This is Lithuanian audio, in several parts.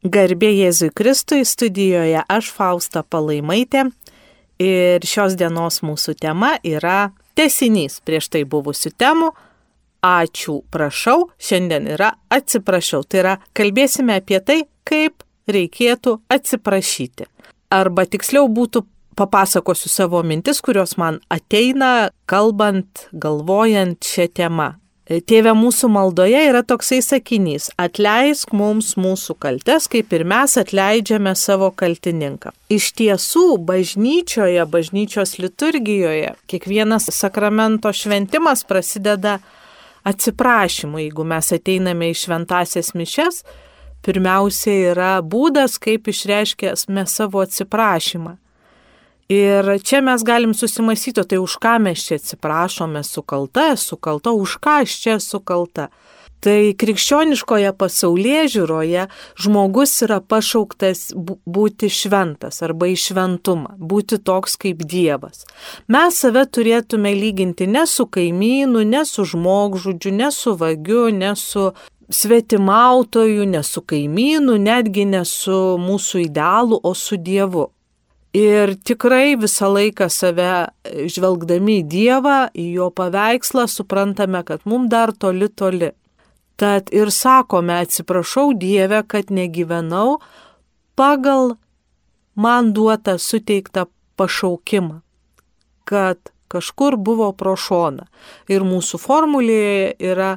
Garbė Jėzui Kristui studijoje aš Fausta Palaimaitė ir šios dienos mūsų tema yra tesinys prieš tai buvusių temų. Ačiū, prašau, šiandien yra atsiprašau. Tai yra, kalbėsime apie tai, kaip reikėtų atsiprašyti. Arba tiksliau būtų papasakosiu savo mintis, kurios man ateina, kalbant, galvojant šią temą. Tėve mūsų maldoje yra toksai sakinys - atleisk mums mūsų kaltes, kaip ir mes atleidžiame savo kaltininką. Iš tiesų, bažnyčioje, bažnyčios liturgijoje, kiekvienas sakramento šventimas prasideda atsiprašymu. Jeigu mes ateiname į šventasias mišes, pirmiausia yra būdas, kaip išreiškėme savo atsiprašymą. Ir čia mes galim susimastyti, tai už ką mes čia atsiprašome, sukalta, sukalta, už ką aš čia sukalta. Tai krikščioniškoje pasaulyje žiūroje žmogus yra pašauktas būti šventas arba į šventumą, būti toks kaip Dievas. Mes save turėtume lyginti ne su kaimynu, ne su žmogžudžiu, ne su vagiu, ne su svetimautoju, ne su kaimynu, netgi ne su mūsų idealu, o su Dievu. Ir tikrai visą laiką save žvelgdami į Dievą, į jo paveikslą, suprantame, kad mums dar toli toli. Tad ir sakome, atsiprašau Dievę, kad negyvenau pagal man duotą suteiktą pašaukimą, kad kažkur buvo pro šoną. Ir mūsų formulėje yra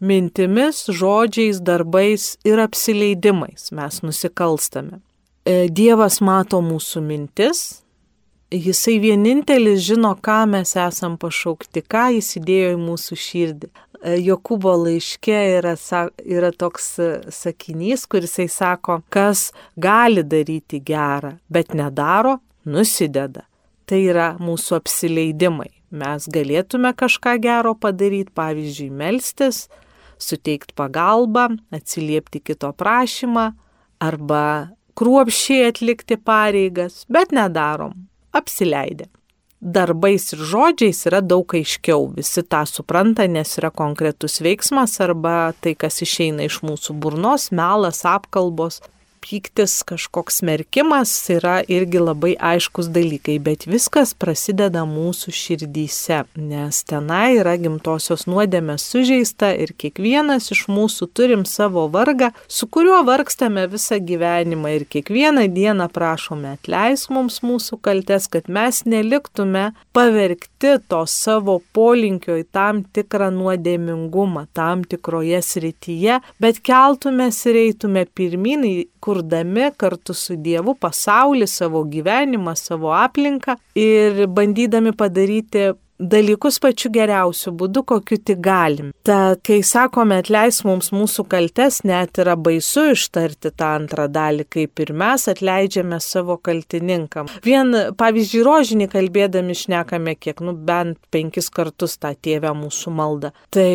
mintimis, žodžiais, darbais ir apsileidimais mes nusikalstame. E, Dievas mato mūsų mintis, Jisai vienintelis žino, ką mes esam pašaukti, ką jis įdėjo į mūsų širdį. E, Jokūbo laiške yra, yra toks e, sakinys, kuris jisai sako, kas gali daryti gerą, bet nedaro, nusideda. Tai yra mūsų apsileidimai. Mes galėtume kažką gero padaryti, pavyzdžiui, melstis, suteikti pagalbą, atsiliepti kito prašymą arba kruopšiai atlikti pareigas, bet nedarom, apsileidę. Darbais ir žodžiais yra daug aiškiau, visi tą supranta, nes yra konkretus veiksmas arba tai, kas išeina iš mūsų burnos, melas, apkalbos, pyktis, kažkoks smerkimas yra irgi labai aiškus dalykai, bet viskas prasideda mūsų širdyse, nes tenai yra gimtosios nuodėmės sužeista ir kiekvienas iš mūsų turim savo vargą, su kuriuo vargstame visą gyvenimą ir kiekvieną dieną prašome atleisk mums mūsų kaltes, kad mes neliktume pavergti to savo polinkio į tam tikrą nuodėmingumą, tam tikroje srityje, bet keltumės ir eitume pirmin į kurdami kartu su Dievu pasaulį, savo gyvenimą, savo aplinką ir bandydami padaryti dalykus pačiu geriausiu būdu, kokiu tik galim. Tad, kai sakome atleis mums mūsų kaltes, net yra baisu ištarti tą antrą dalį, kaip ir mes atleidžiame savo kaltininkam. Vien, pavyzdžiui, rožinį kalbėdami šnekame kiek, nu, bent penkis kartus tą tėvę mūsų maldą. Tai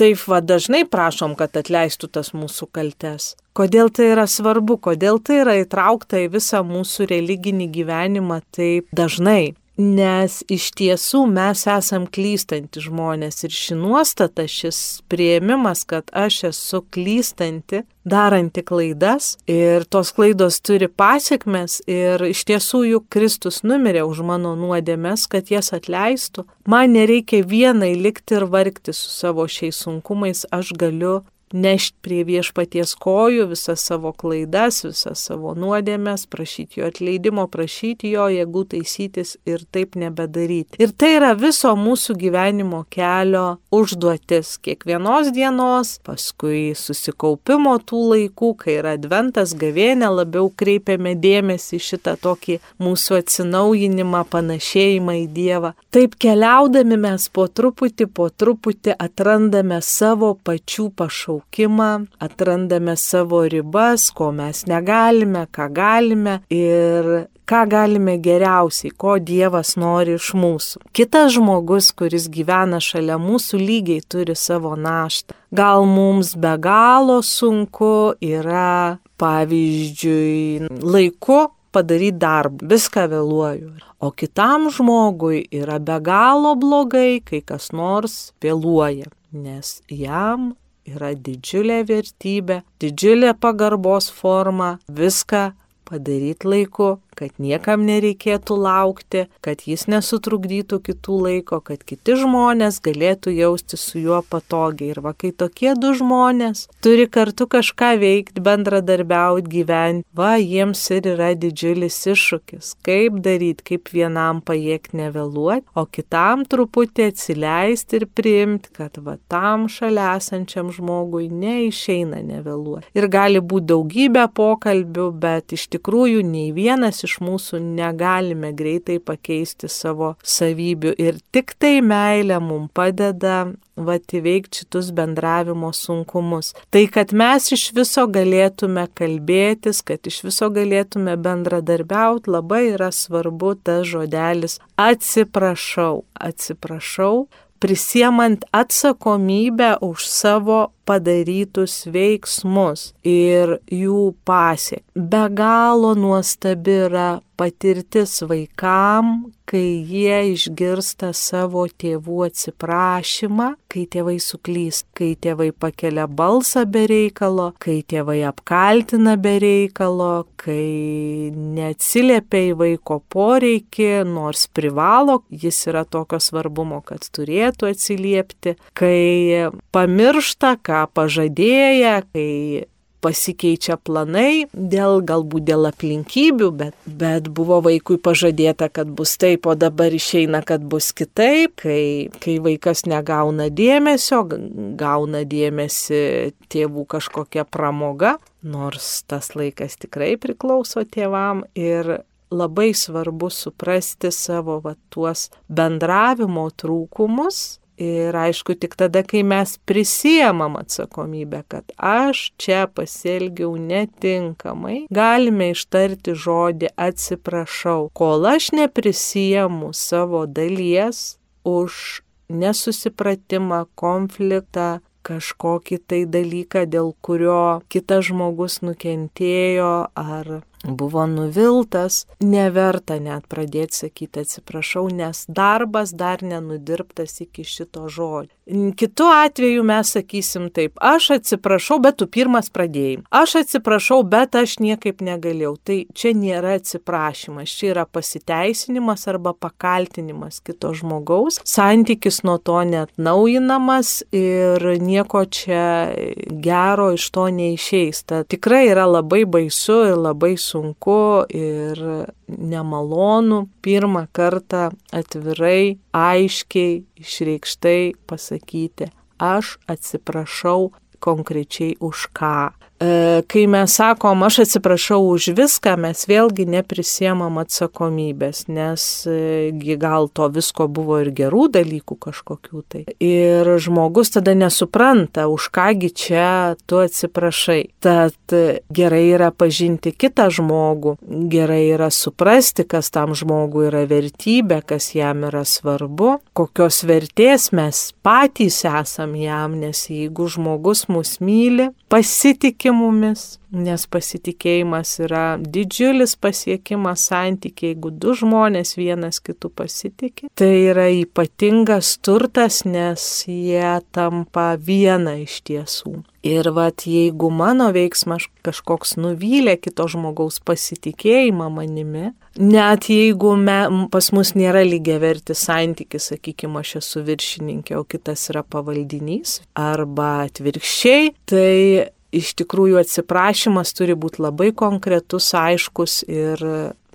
taip va dažnai prašom, kad atleistų tas mūsų kaltes. Kodėl tai yra svarbu, kodėl tai yra įtraukta į visą mūsų religinį gyvenimą taip dažnai. Nes iš tiesų mes esam klystanti žmonės ir ši nuostata, šis prieimimas, kad aš esu klystanti, daranti klaidas ir tos klaidos turi pasiekmes ir iš tiesų juk Kristus numirė už mano nuodėmes, kad jas atleistų. Man nereikia vienai likti ir vargti su savo šiais sunkumais, aš galiu nešti prie viešpaties kojų visas savo klaidas, visas savo nuodėmės, prašyti jo atleidimo, prašyti jo jėgų taisytis ir taip nebedaryti. Ir tai yra viso mūsų gyvenimo kelio užduotis kiekvienos dienos, paskui susikaupimo tų laikų, kai yra adventas gavėnė, labiau kreipiame dėmesį šitą tokį mūsų atsinaujinimą, panašėjimą į Dievą. Taip keliaudami mes po truputį, po truputį atrandame savo pačių pašaukimą pašaukimą, atrandame savo ribas, ko mes negalime, ką galime ir ką galime geriausiai, ko Dievas nori iš mūsų. Kitas žmogus, kuris gyvena šalia mūsų, lygiai turi savo naštą. Gal mums be galo sunku yra, pavyzdžiui, laiku padaryti darbą, viską vėluoju. O kitam žmogui yra be galo blogai, kai kas nors vėluoja, nes jam yra didžiulė vertybė, didžiulė pagarbos forma, viską padaryti laiku, kad niekam nereikėtų laukti, kad jis nesutrukdytų kitų laiko, kad kiti žmonės galėtų jausti su juo patogiai. Ir va, kai tokie du žmonės turi kartu kažką veikti, bendradarbiauti, gyventi, va, jiems ir yra didžiulis iššūkis, kaip daryti, kaip vienam pajėgti nevėluoti, o kitam truputį atsileisti ir priimti, kad va, tam šalia esančiam žmogui neišeina nevėluoti. Ir gali būti daugybė pokalbių, bet iš tikrųjų nei vienas iš mūsų negalime greitai pakeisti savo savybių ir tik tai meilė mums padeda vat įveikti šitus bendravimo sunkumus. Tai, kad mes iš viso galėtume kalbėtis, kad iš viso galėtume bendradarbiauti, labai yra svarbu tas žodelis atsiprašau, atsiprašau, prisiemant atsakomybę už savo padarytus veiksmus ir jų pasiek. Be galo nuostabi yra patirtis vaikam, kai jie išgirsta savo tėvų atsiprašymą, kai tėvai suklys, kai tėvai pakelia balsą be reikalo, kai tėvai apkaltina be reikalo, kai neatsiliepia į vaiko poreikį, nors privalo, jis yra tokio svarbumo, kad turėtų atsiliepti, kai pamiršta, ką ką pažadėję, kai pasikeičia planai dėl galbūt dėl aplinkybių, bet, bet buvo vaikui pažadėta, kad bus taip, o dabar išeina, kad bus kitaip, kai, kai vaikas negauna dėmesio, gauna dėmesį tėvų kažkokia pramoga, nors tas laikas tikrai priklauso tėvam ir labai svarbu suprasti savo va, tuos bendravimo trūkumus Ir aišku, tik tada, kai mes prisijemam atsakomybę, kad aš čia pasielgiau netinkamai, galime ištarti žodį atsiprašau, kol aš neprisijemu savo dalies už nesusipratimą, konfliktą, kažkokį tai dalyką, dėl kurio kitas žmogus nukentėjo ar buvo nuviltas, neverta net pradėti sakyti atsiprašau, nes darbas dar nenudirbtas iki šito žodžio. Kitu atveju mes sakysim taip, aš atsiprašau, bet tu pirmas pradėjai. Aš atsiprašau, bet aš niekaip negalėjau. Tai čia nėra atsiprašymas, čia yra pasiteisinimas arba pakaltinimas kito žmogaus. Santykis nuo to net naujinamas ir nieko čia gero iš to neišeis. Ta tikrai yra labai baisu ir labai sunku ir nemalonu pirmą kartą atvirai, aiškiai, išreikštai pasakyti, aš atsiprašau konkrečiai už ką. E, kai mes sakom, aš atsiprašau už viską, mes vėlgi neprisiemam atsakomybės, nes e, gal to visko buvo ir gerų dalykų kažkokių tai. Ir žmogus tada nesupranta, už kągi čia tu atsiprašai. Tad gerai yra pažinti kitą žmogų, gerai yra suprasti, kas tam žmogui yra vertybė, kas jam yra svarbu, kokios vertės mes patys esam jam, nes jeigu žmogus mus myli, pasitikė, pasitiki mumis, nes pasitikėjimas yra didžiulis pasiekimas santykiai, jeigu du žmonės vienas kitų pasitikė. Tai yra ypatingas turtas, nes jie tampa viena iš tiesų. Ir vat jeigu mano veiksmas kažkoks nuvylė kito žmogaus pasitikėjimą manimi, net jeigu me, pas mus nėra lygiavertis santykis, sakykime, aš esu viršininkė, o kitas yra pavaldinys, arba atvirkščiai, tai iš tikrųjų atsiprašymas turi būti labai konkretus, aiškus ir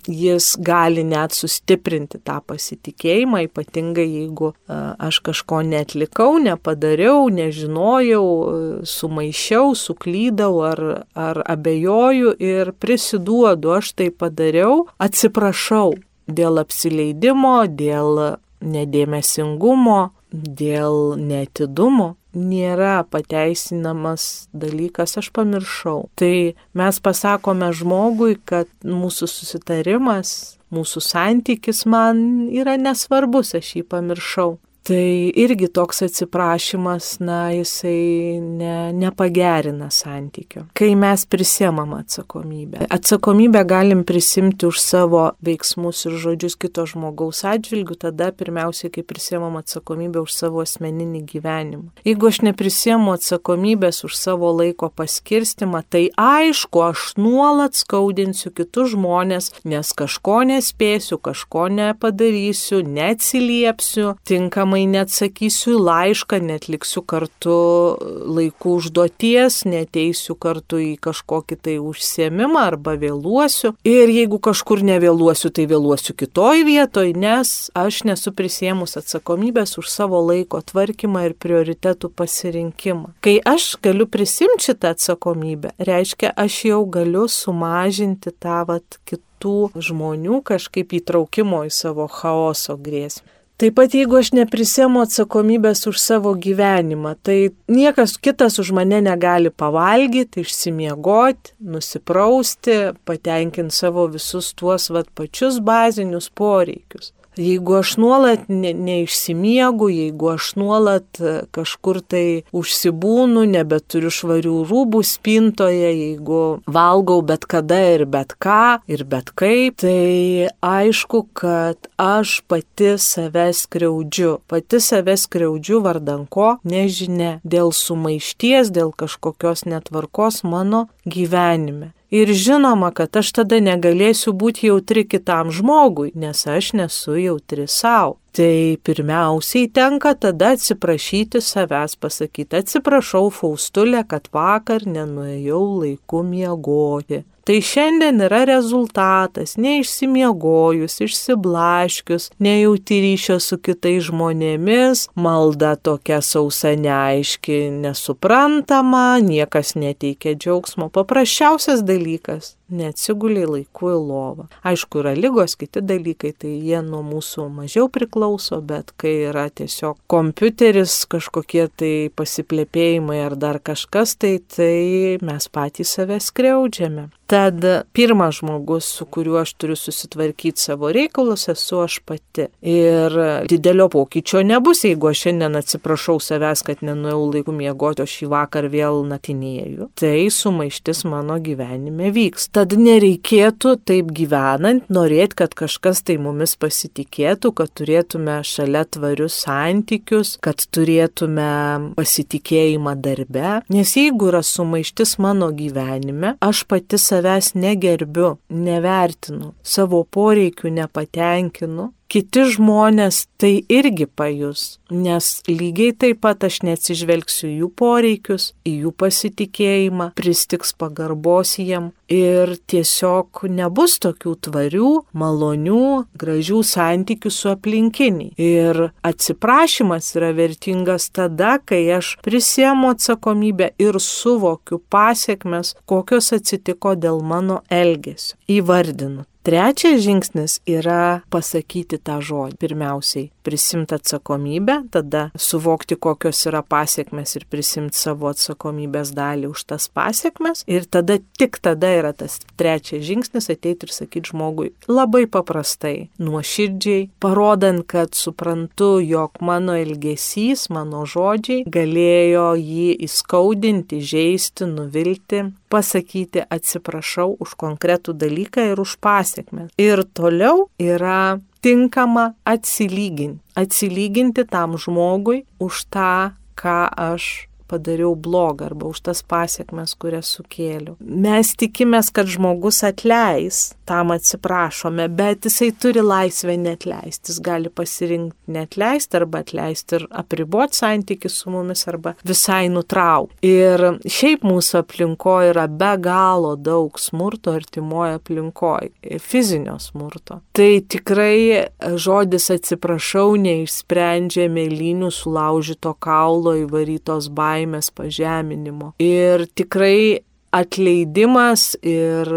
jis gali net sustiprinti tą pasitikėjimą, ypatingai jeigu aš kažko netlikau, nepadariau, nežinojau, sumaišiau, suklydau ar, ar abejoju ir prisiduodu, aš tai padariau, atsiprašau dėl apsileidimo, dėl nedėmesingumo, dėl netidumo nėra pateisinamas dalykas, aš pamiršau. Tai mes pasakome žmogui, kad mūsų susitarimas, mūsų santykis man yra nesvarbus, aš jį pamiršau. Tai irgi toks atsiprašymas, na, jisai ne, nepagerina santykio. Kai mes prisėmam atsakomybę. Atsakomybę galim prisimti už savo veiksmus ir žodžius kito žmogaus atžvilgių, tada pirmiausiai, kai prisėmam atsakomybę už savo asmeninį gyvenimą. Jeigu aš neprisėmu atsakomybės už savo laiko paskirstimą, tai aišku, aš nuolat skaudinsiu kitus žmonės, nes kažko nespėsiu, kažko nepadarysiu, neatsiliepsiu, tinkamai tinkamai neatsakysiu į laišką, netliksiu kartu laikų užduoties, neteisiu kartu į kažkokį tai užsiemimą arba vėluosiu. Ir jeigu kažkur nevėluosiu, tai vėluosiu kitoj vietoj, nes aš nesu prisėmus atsakomybės už savo laiko tvarkymą ir prioritetų pasirinkimą. Kai aš galiu prisimti šitą atsakomybę, reiškia, aš jau galiu sumažinti tą vat kitų žmonių kažkaip įtraukimo į savo chaoso grėsmę. Taip pat jeigu aš neprisėmu atsakomybės už savo gyvenimą, tai niekas kitas už mane negali pavalgyti, išsimiegoti, nusiprausti, patenkinti savo visus tuos vat pačius bazinius poreikius. Jeigu aš nuolat ne, neišsimiegu, jeigu aš nuolat e, kažkur tai užsibūnu, nebeturiu švarių rūbų spintoje, jeigu valgau bet kada ir bet ką ir bet kaip, tai aišku, kad aš pati save skriaudžiu. Pati save skriaudžiu vardan ko, nežinia, dėl sumaišties, dėl kažkokios netvarkos mano gyvenime. Ir žinoma, kad aš tada negalėsiu būti jautri kitam žmogui, nes aš nesu jautri savo. Tai pirmiausiai tenka tada atsiprašyti savęs, pasakyti, atsiprašau Faustulė, kad vakar nenuėjau laiku miegoti. Tai šiandien yra rezultatas, neišsimiegojus, išsiblaškius, nejauti ryšio su kitais žmonėmis, malda tokia sausa neaiški, nesuprantama, niekas neteikia džiaugsmo. Paprasčiausias dalykas neatsigulė laiku į lovą. Aišku, yra lygos, kiti dalykai, tai jie nuo mūsų mažiau priklauso, bet kai yra tiesiog kompiuteris, kažkokie tai pasiplėpėjimai ar dar kažkas, tai tai mes patys save skriaudžiame. Tad pirmas žmogus, su kuriuo aš turiu susitvarkyti savo reikalus, esu aš pati. Ir didelio pokyčio nebus, jeigu aš šiandien atsiprašau savęs, kad nenuėjau laiku miegoti, o šį vakar vėl natinėjau. Tai sumaištis mano gyvenime vyks. Tad nereikėtų taip gyvenant, norėti, kad kažkas tai mumis pasitikėtų, kad turėtume šalia tvarius santykius, kad turėtume pasitikėjimą darbe. Nes jeigu yra sumaištis mano gyvenime, aš pati savęs negerbiu, nevertinu, savo poreikių nepatenkinu, kiti žmonės tai irgi pajus, nes lygiai taip pat aš neatsižvelgsiu jų poreikius, į jų pasitikėjimą, pristiks pagarbos jiem ir tiesiog nebus tokių tvarių, malonių, gražių santykių su aplinkiniai. Ir atsiprašymas yra vertingas tada, kai aš prisiemu atsakomybę ir suvokiu pasiekmes, kokios atsitiko dėl mano elgesio. Įvardinu Trečias žingsnis yra pasakyti tą žodį. Pirmiausiai prisimti atsakomybę, tada suvokti, kokios yra pasiekmes ir prisimti savo atsakomybės dalį už tas pasiekmes. Ir tada tik tada yra tas trečias žingsnis ateiti ir sakyti žmogui labai paprastai, nuoširdžiai, parodant, kad suprantu, jog mano elgesys, mano žodžiai galėjo jį įskaudinti, žaisti, nuvilti, pasakyti atsiprašau už konkretų dalyką ir už pasiekmes. Ir toliau yra tinkama atsilyginti. Atsilyginti tam žmogui už tą, ką aš padariau blogą arba už tas pasiekmes, kurias sukėliau. Mes tikimės, kad žmogus atleis, tam atsiprašome, bet jisai turi laisvę netleisti. Jis gali pasirinkti netleisti arba atleisti ir apriboti santykių su mumis arba visai nutraukti. Ir šiaip mūsų aplinkoje yra be galo daug smurto artimoje aplinkoje, fizinio smurto. Tai tikrai žodis atsiprašau neišsprendžia mėlynių sulaužyto kaulo įvarytos baimės baimės pažeminimo. Ir tikrai atleidimas ir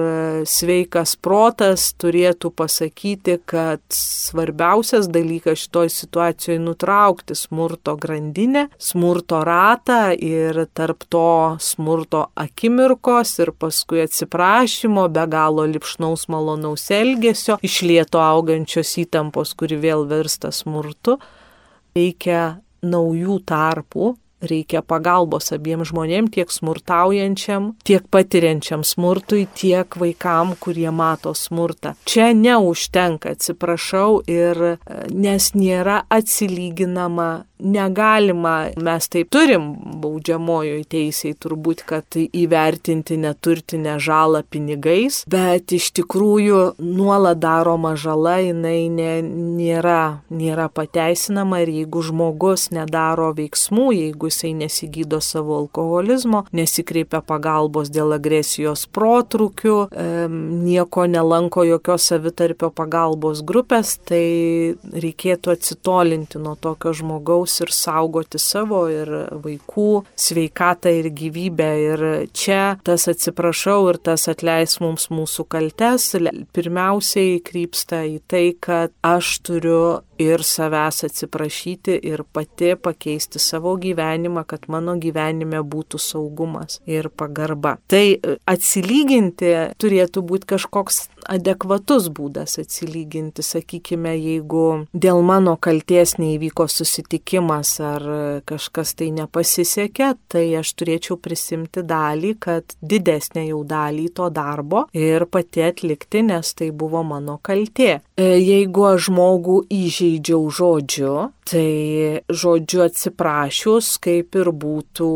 sveikas protas turėtų pasakyti, kad svarbiausias dalykas šitoj situacijoje nutraukti smurto grandinę, smurto ratą ir tarp to smurto akimirkos ir paskui atsiprašymo, be galo lipšnaus malonaus elgesio, išlieto augančios įtampos, kuri vėl virsta smurtu reikia naujų tarpų, reikia pagalbos abiem žmonėm, tiek smurtaujančiam, tiek patiriančiam smurtui, tiek vaikam, kurie mato smurtą. Čia neužtenka, atsiprašau, ir nes nėra atsilyginama negalima, mes taip turim baudžiamojoje teisėje turbūt, kad įvertinti neturtinę žalą pinigais, bet iš tikrųjų nuolat daroma žala, jinai ne, nėra, nėra pateisinama ir jeigu žmogus nedaro veiksmų, jeigu jisai nesigydo savo alkoholizmo, nesikreipia pagalbos dėl agresijos protrukių, nieko nelanko jokios savitarpio pagalbos grupės, tai reikėtų atsitolinti nuo tokio žmogaus žmogaus ir saugoti savo ir vaikų sveikatą ir gyvybę. Ir čia tas atsiprašau ir tas atleis mums mūsų kaltes pirmiausiai krypsta į tai, kad aš turiu ir savęs atsiprašyti ir pati pakeisti savo gyvenimą, kad mano gyvenime būtų saugumas ir pagarba. Tai e, atsilyginti turėtų būti kažkoks adekvatus būdas atsilyginti, sakykime, jeigu dėl mano kalties neįvyko susitikimas ar kažkas tai nepasisekė, tai aš turėčiau prisimti dalį, kad didesnę jau dalį to darbo ir pati atlikti, nes tai buvo mano kaltė. E, jeigu aš žmogų įžeidžiau žodžiu, tai žodžiu atsiprašius kaip ir būtų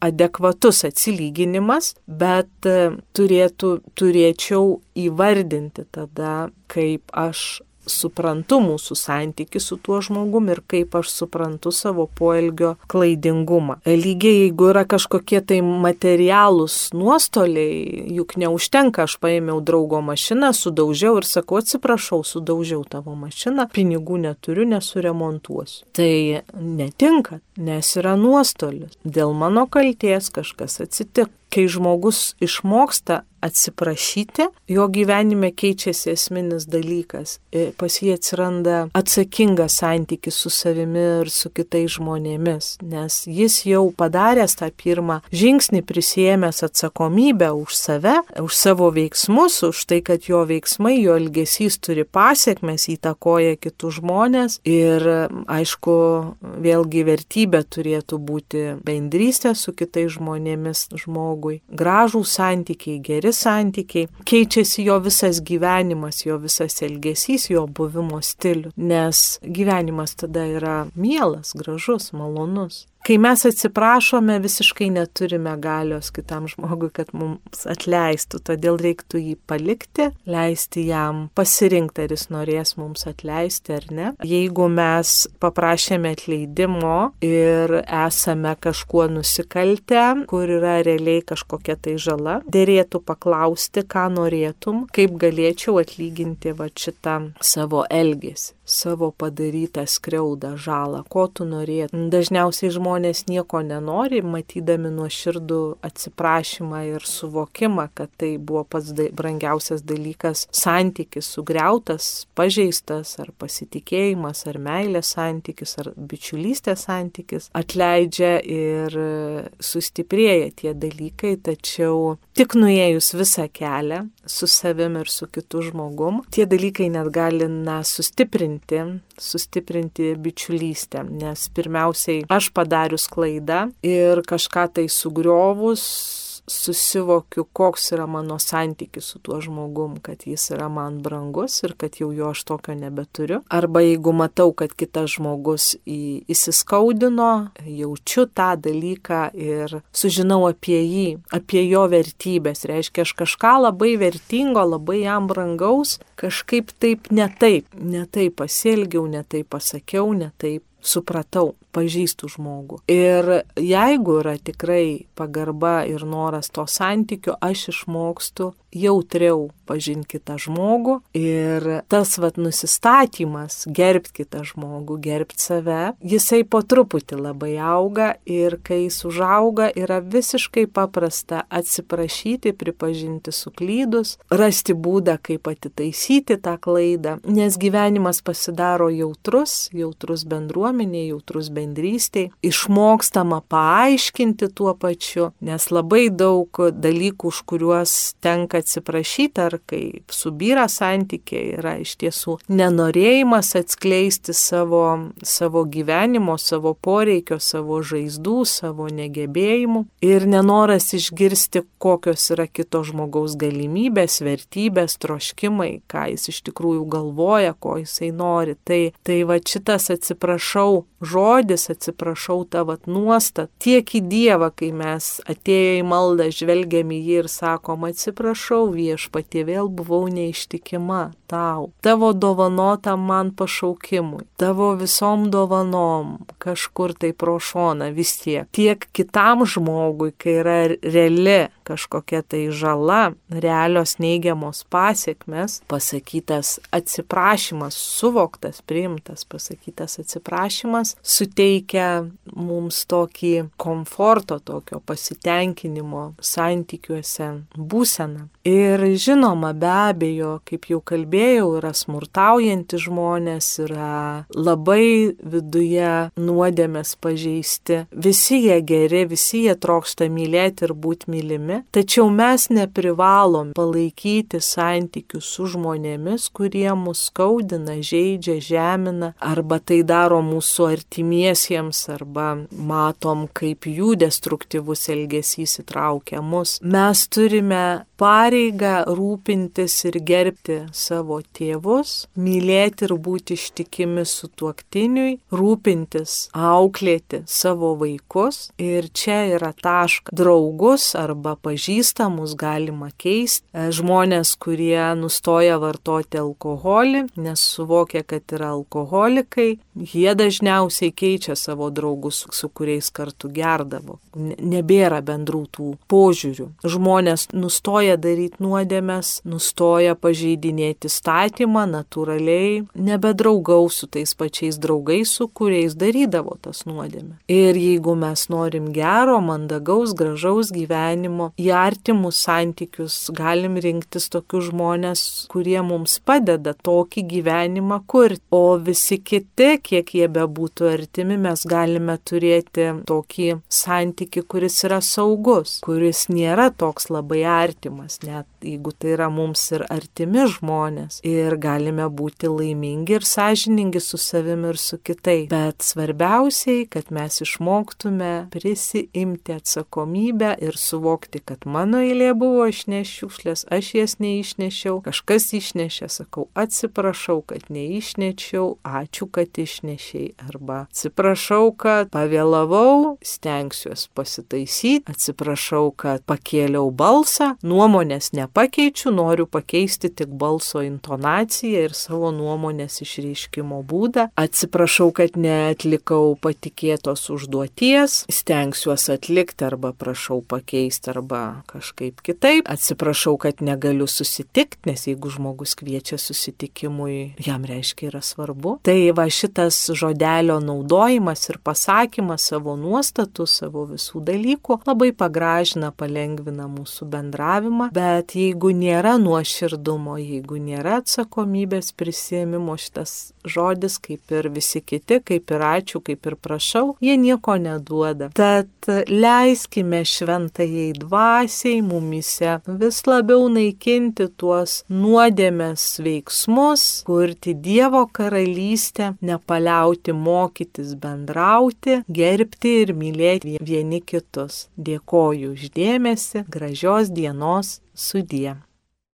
adekvatus atsilyginimas, bet e, turėtų, turėčiau įvardinti tada, kaip aš suprantu mūsų santyki su tuo žmogum ir kaip aš suprantu savo poelgio klaidingumą. Lygiai jeigu yra kažkokie tai materialūs nuostoliai, juk neužtenka, aš paėmiau draugo mašiną, sudaužiau ir sakau, atsiprašau, sudaužiau tavo mašiną, pinigų neturiu, nesuremontuosiu. Tai netinka, nes yra nuostolis. Dėl mano kalties kažkas atsitiko. Kai žmogus išmoksta atsiprašyti, jo gyvenime keičiasi esminis dalykas. E, pas jį atsiranda atsakingas santykis su savimi ir su kitais žmonėmis, nes jis jau padaręs tą pirmą žingsnį, prisėmęs atsakomybę už save, už savo veiksmus, už tai, kad jo veiksmai, jo elgesys turi pasiekmes, įtakoja kitus žmonės ir aišku, vėlgi vertybė turėtų būti bendrystė su kitais žmonėmis žmogui, gražų santykiai, geri santykiai, keičiasi jo visas gyvenimas, jo visas elgesys, jo buvimo stilius, nes gyvenimas tada yra mielas, gražus, malonus. Kai mes atsiprašome, visiškai neturime galios kitam žmogui, kad mums atleistų, todėl reiktų jį palikti, leisti jam pasirinkti, ar jis norės mums atleisti ar ne. Jeigu mes paprašėme atleidimo ir esame kažkuo nusikaltę, kur yra realiai kažkokia tai žala, dėrėtų paklausti, ką norėtum, kaip galėčiau atlyginti va šitą savo elgesį savo padarytą skriaudą, žalą, ko tu norėtum. Dažniausiai žmonės nieko nenori, matydami nuoširdų atsiprašymą ir suvokimą, kad tai buvo pats brangiausias dalykas - santykis sugriautas, pažeistas, ar pasitikėjimas, ar meilės santykis, ar bičiulystės santykis, atleidžia ir sustiprėja tie dalykai, tačiau tik nuėjus visą kelią su savim ir su kitu žmogum, tie dalykai net gali na, sustiprinti sustiprinti, sustiprinti bičiulystę, nes pirmiausiai aš padarius klaidą ir kažką tai sugriovus, susivokiu, koks yra mano santykis su tuo žmogum, kad jis yra man brangus ir kad jau jo aš tokio nebeturiu. Arba jeigu matau, kad kitas žmogus į, įsiskaudino, jaučiu tą dalyką ir sužinau apie jį, apie jo vertybės. Reiškia, aš kažką labai vertingo, labai jam brangaus, kažkaip taip ne taip, ne taip pasielgiau, ne taip pasakiau, ne taip supratau, pažįstu žmogų. Ir jeigu yra tikrai pagarba ir noras to santykiu, aš išmokstu jautriau pažinti kitą žmogų ir tas vat nusistatymas gerbti kitą žmogų, gerbti save, jisai po truputį labai auga ir kai jis užauga yra visiškai paprasta atsiprašyti, pripažinti suklydus, rasti būdą, kaip atitaisyti tą klaidą, nes gyvenimas pasidaro jautrus, jautrus bendruomenė, jautrus bendrystėj, išmokstama paaiškinti tuo pačiu, nes labai daug dalykų, už kuriuos tenka atsiprašyti, ar kai subyra santykiai, yra iš tiesų nenorėjimas atskleisti savo, savo gyvenimo, savo poreikio, savo žaizdų, savo negebėjimų ir nenoras išgirsti, kokios yra kito žmogaus galimybės, vertybės, troškimai, ką jis iš tikrųjų galvoja, ko jisai nori. Tai, tai va šitas atsiprašau žodis, atsiprašau tavo nuostat, tiek į Dievą, kai mes atėję į maldą žvelgiam į jį ir sakom, atsiprašau viešpatie, vėl buvau neištikima tau, tavo dovanotam man pašaukimui, tavo visom dovanom kažkur tai pro šoną vis tiek. Tiek kitam žmogui, kai yra reali kažkokia tai žala, realios neigiamos pasiekmes, pasakytas atsiprašymas, suvoktas, priimtas, pasakytas atsiprašymas, suteikia mums tokį komforto, tokio pasitenkinimo santykiuose būseną. Ir žinoma, be abejo, kaip jau kalbėjau, yra smurtaujantys žmonės, yra labai viduje nuodėmės pažeisti. Visi jie geri, visi jie trokšta mylėti ir būti mylimi. Tačiau mes neprivalom palaikyti santykių su žmonėmis, kurie mus skaudina, žaidžia, žemina, arba tai daro mūsų artimiesiems, arba matom, kaip jų destruktyvus elgesys įtraukia mus. Mes turime pareigą rūpintis ir gerbti savo tėvus, mylėti ir būti ištikimi su tuoktiniui, rūpintis, auklėti savo vaikus. Ir čia yra taškas. Draugus arba pažįstamus galima keisti. E, žmonės, kurie nustoja vartoti alkoholį, nes suvokia, kad yra alkoholikai, jie dažniausiai keičia savo draugus, su kuriais kartu gerdavo. Nebėra bendrų tų požiūrių. Žmonės nustoja daryti nuodėmės, nustoja pažeidinėti statymą, natūraliai nebedraugaus su tais pačiais draugais, su kuriais darydavo tas nuodėmė. Ir jeigu mes norim gero, mandagaus, gražaus gyvenimo, į artimus santykius galim rinktis tokius žmonės, kurie mums padeda tokį gyvenimą kurti. O visi kiti, kiek jie bebūtų artimi, mes galime turėti tokį santyki, kuris yra saugus, kuris nėra toks labai artimas net jeigu tai yra mums ir artimi žmonės. Ir galime būti laimingi ir sąžiningi su savimi ir su kitai. Bet svarbiausiai, kad mes išmoktume prisiimti atsakomybę ir suvokti, kad mano eilė buvo išnešiukšlės, aš jas neišnešiau, kažkas išnešė, sakau, atsiprašau, kad neišnešiau, ačiū, kad išnešiai. Arba atsiprašau, kad pavėlavau, stengsiuosi pasitaisyti, atsiprašau, kad pakėliau balsą, nuo nuomonės nepakeičiu, noriu pakeisti tik balso intonaciją ir savo nuomonės išreiškimo būdą. Atsiprašau, kad neatlikau patikėtos užduoties, stengsiuosi atlikti arba prašau pakeisti arba kažkaip kitaip. Atsiprašau, kad negaliu susitikti, nes jeigu žmogus kviečia susitikimui, jam reiškia yra svarbu. Tai va šitas žodelio naudojimas ir pasakymas savo nuostatų, savo visų dalykų labai pagražina, palengvina mūsų bendravimą bet jeigu nėra nuoširdumo, jeigu nėra atsakomybės prisėmimo, šitas žodis, kaip ir visi kiti, kaip ir ačiū, kaip ir prašau, jie nieko neduoda. Tad leiskime šventajai dvasiai mumise vis labiau naikinti tuos nuodėmės veiksmus, kurti Dievo karalystę, nepaliauti mokytis bendrauti, gerbti ir mylėti vieni kitus. Dėkoju uždėmesi, gražios dienos sudie.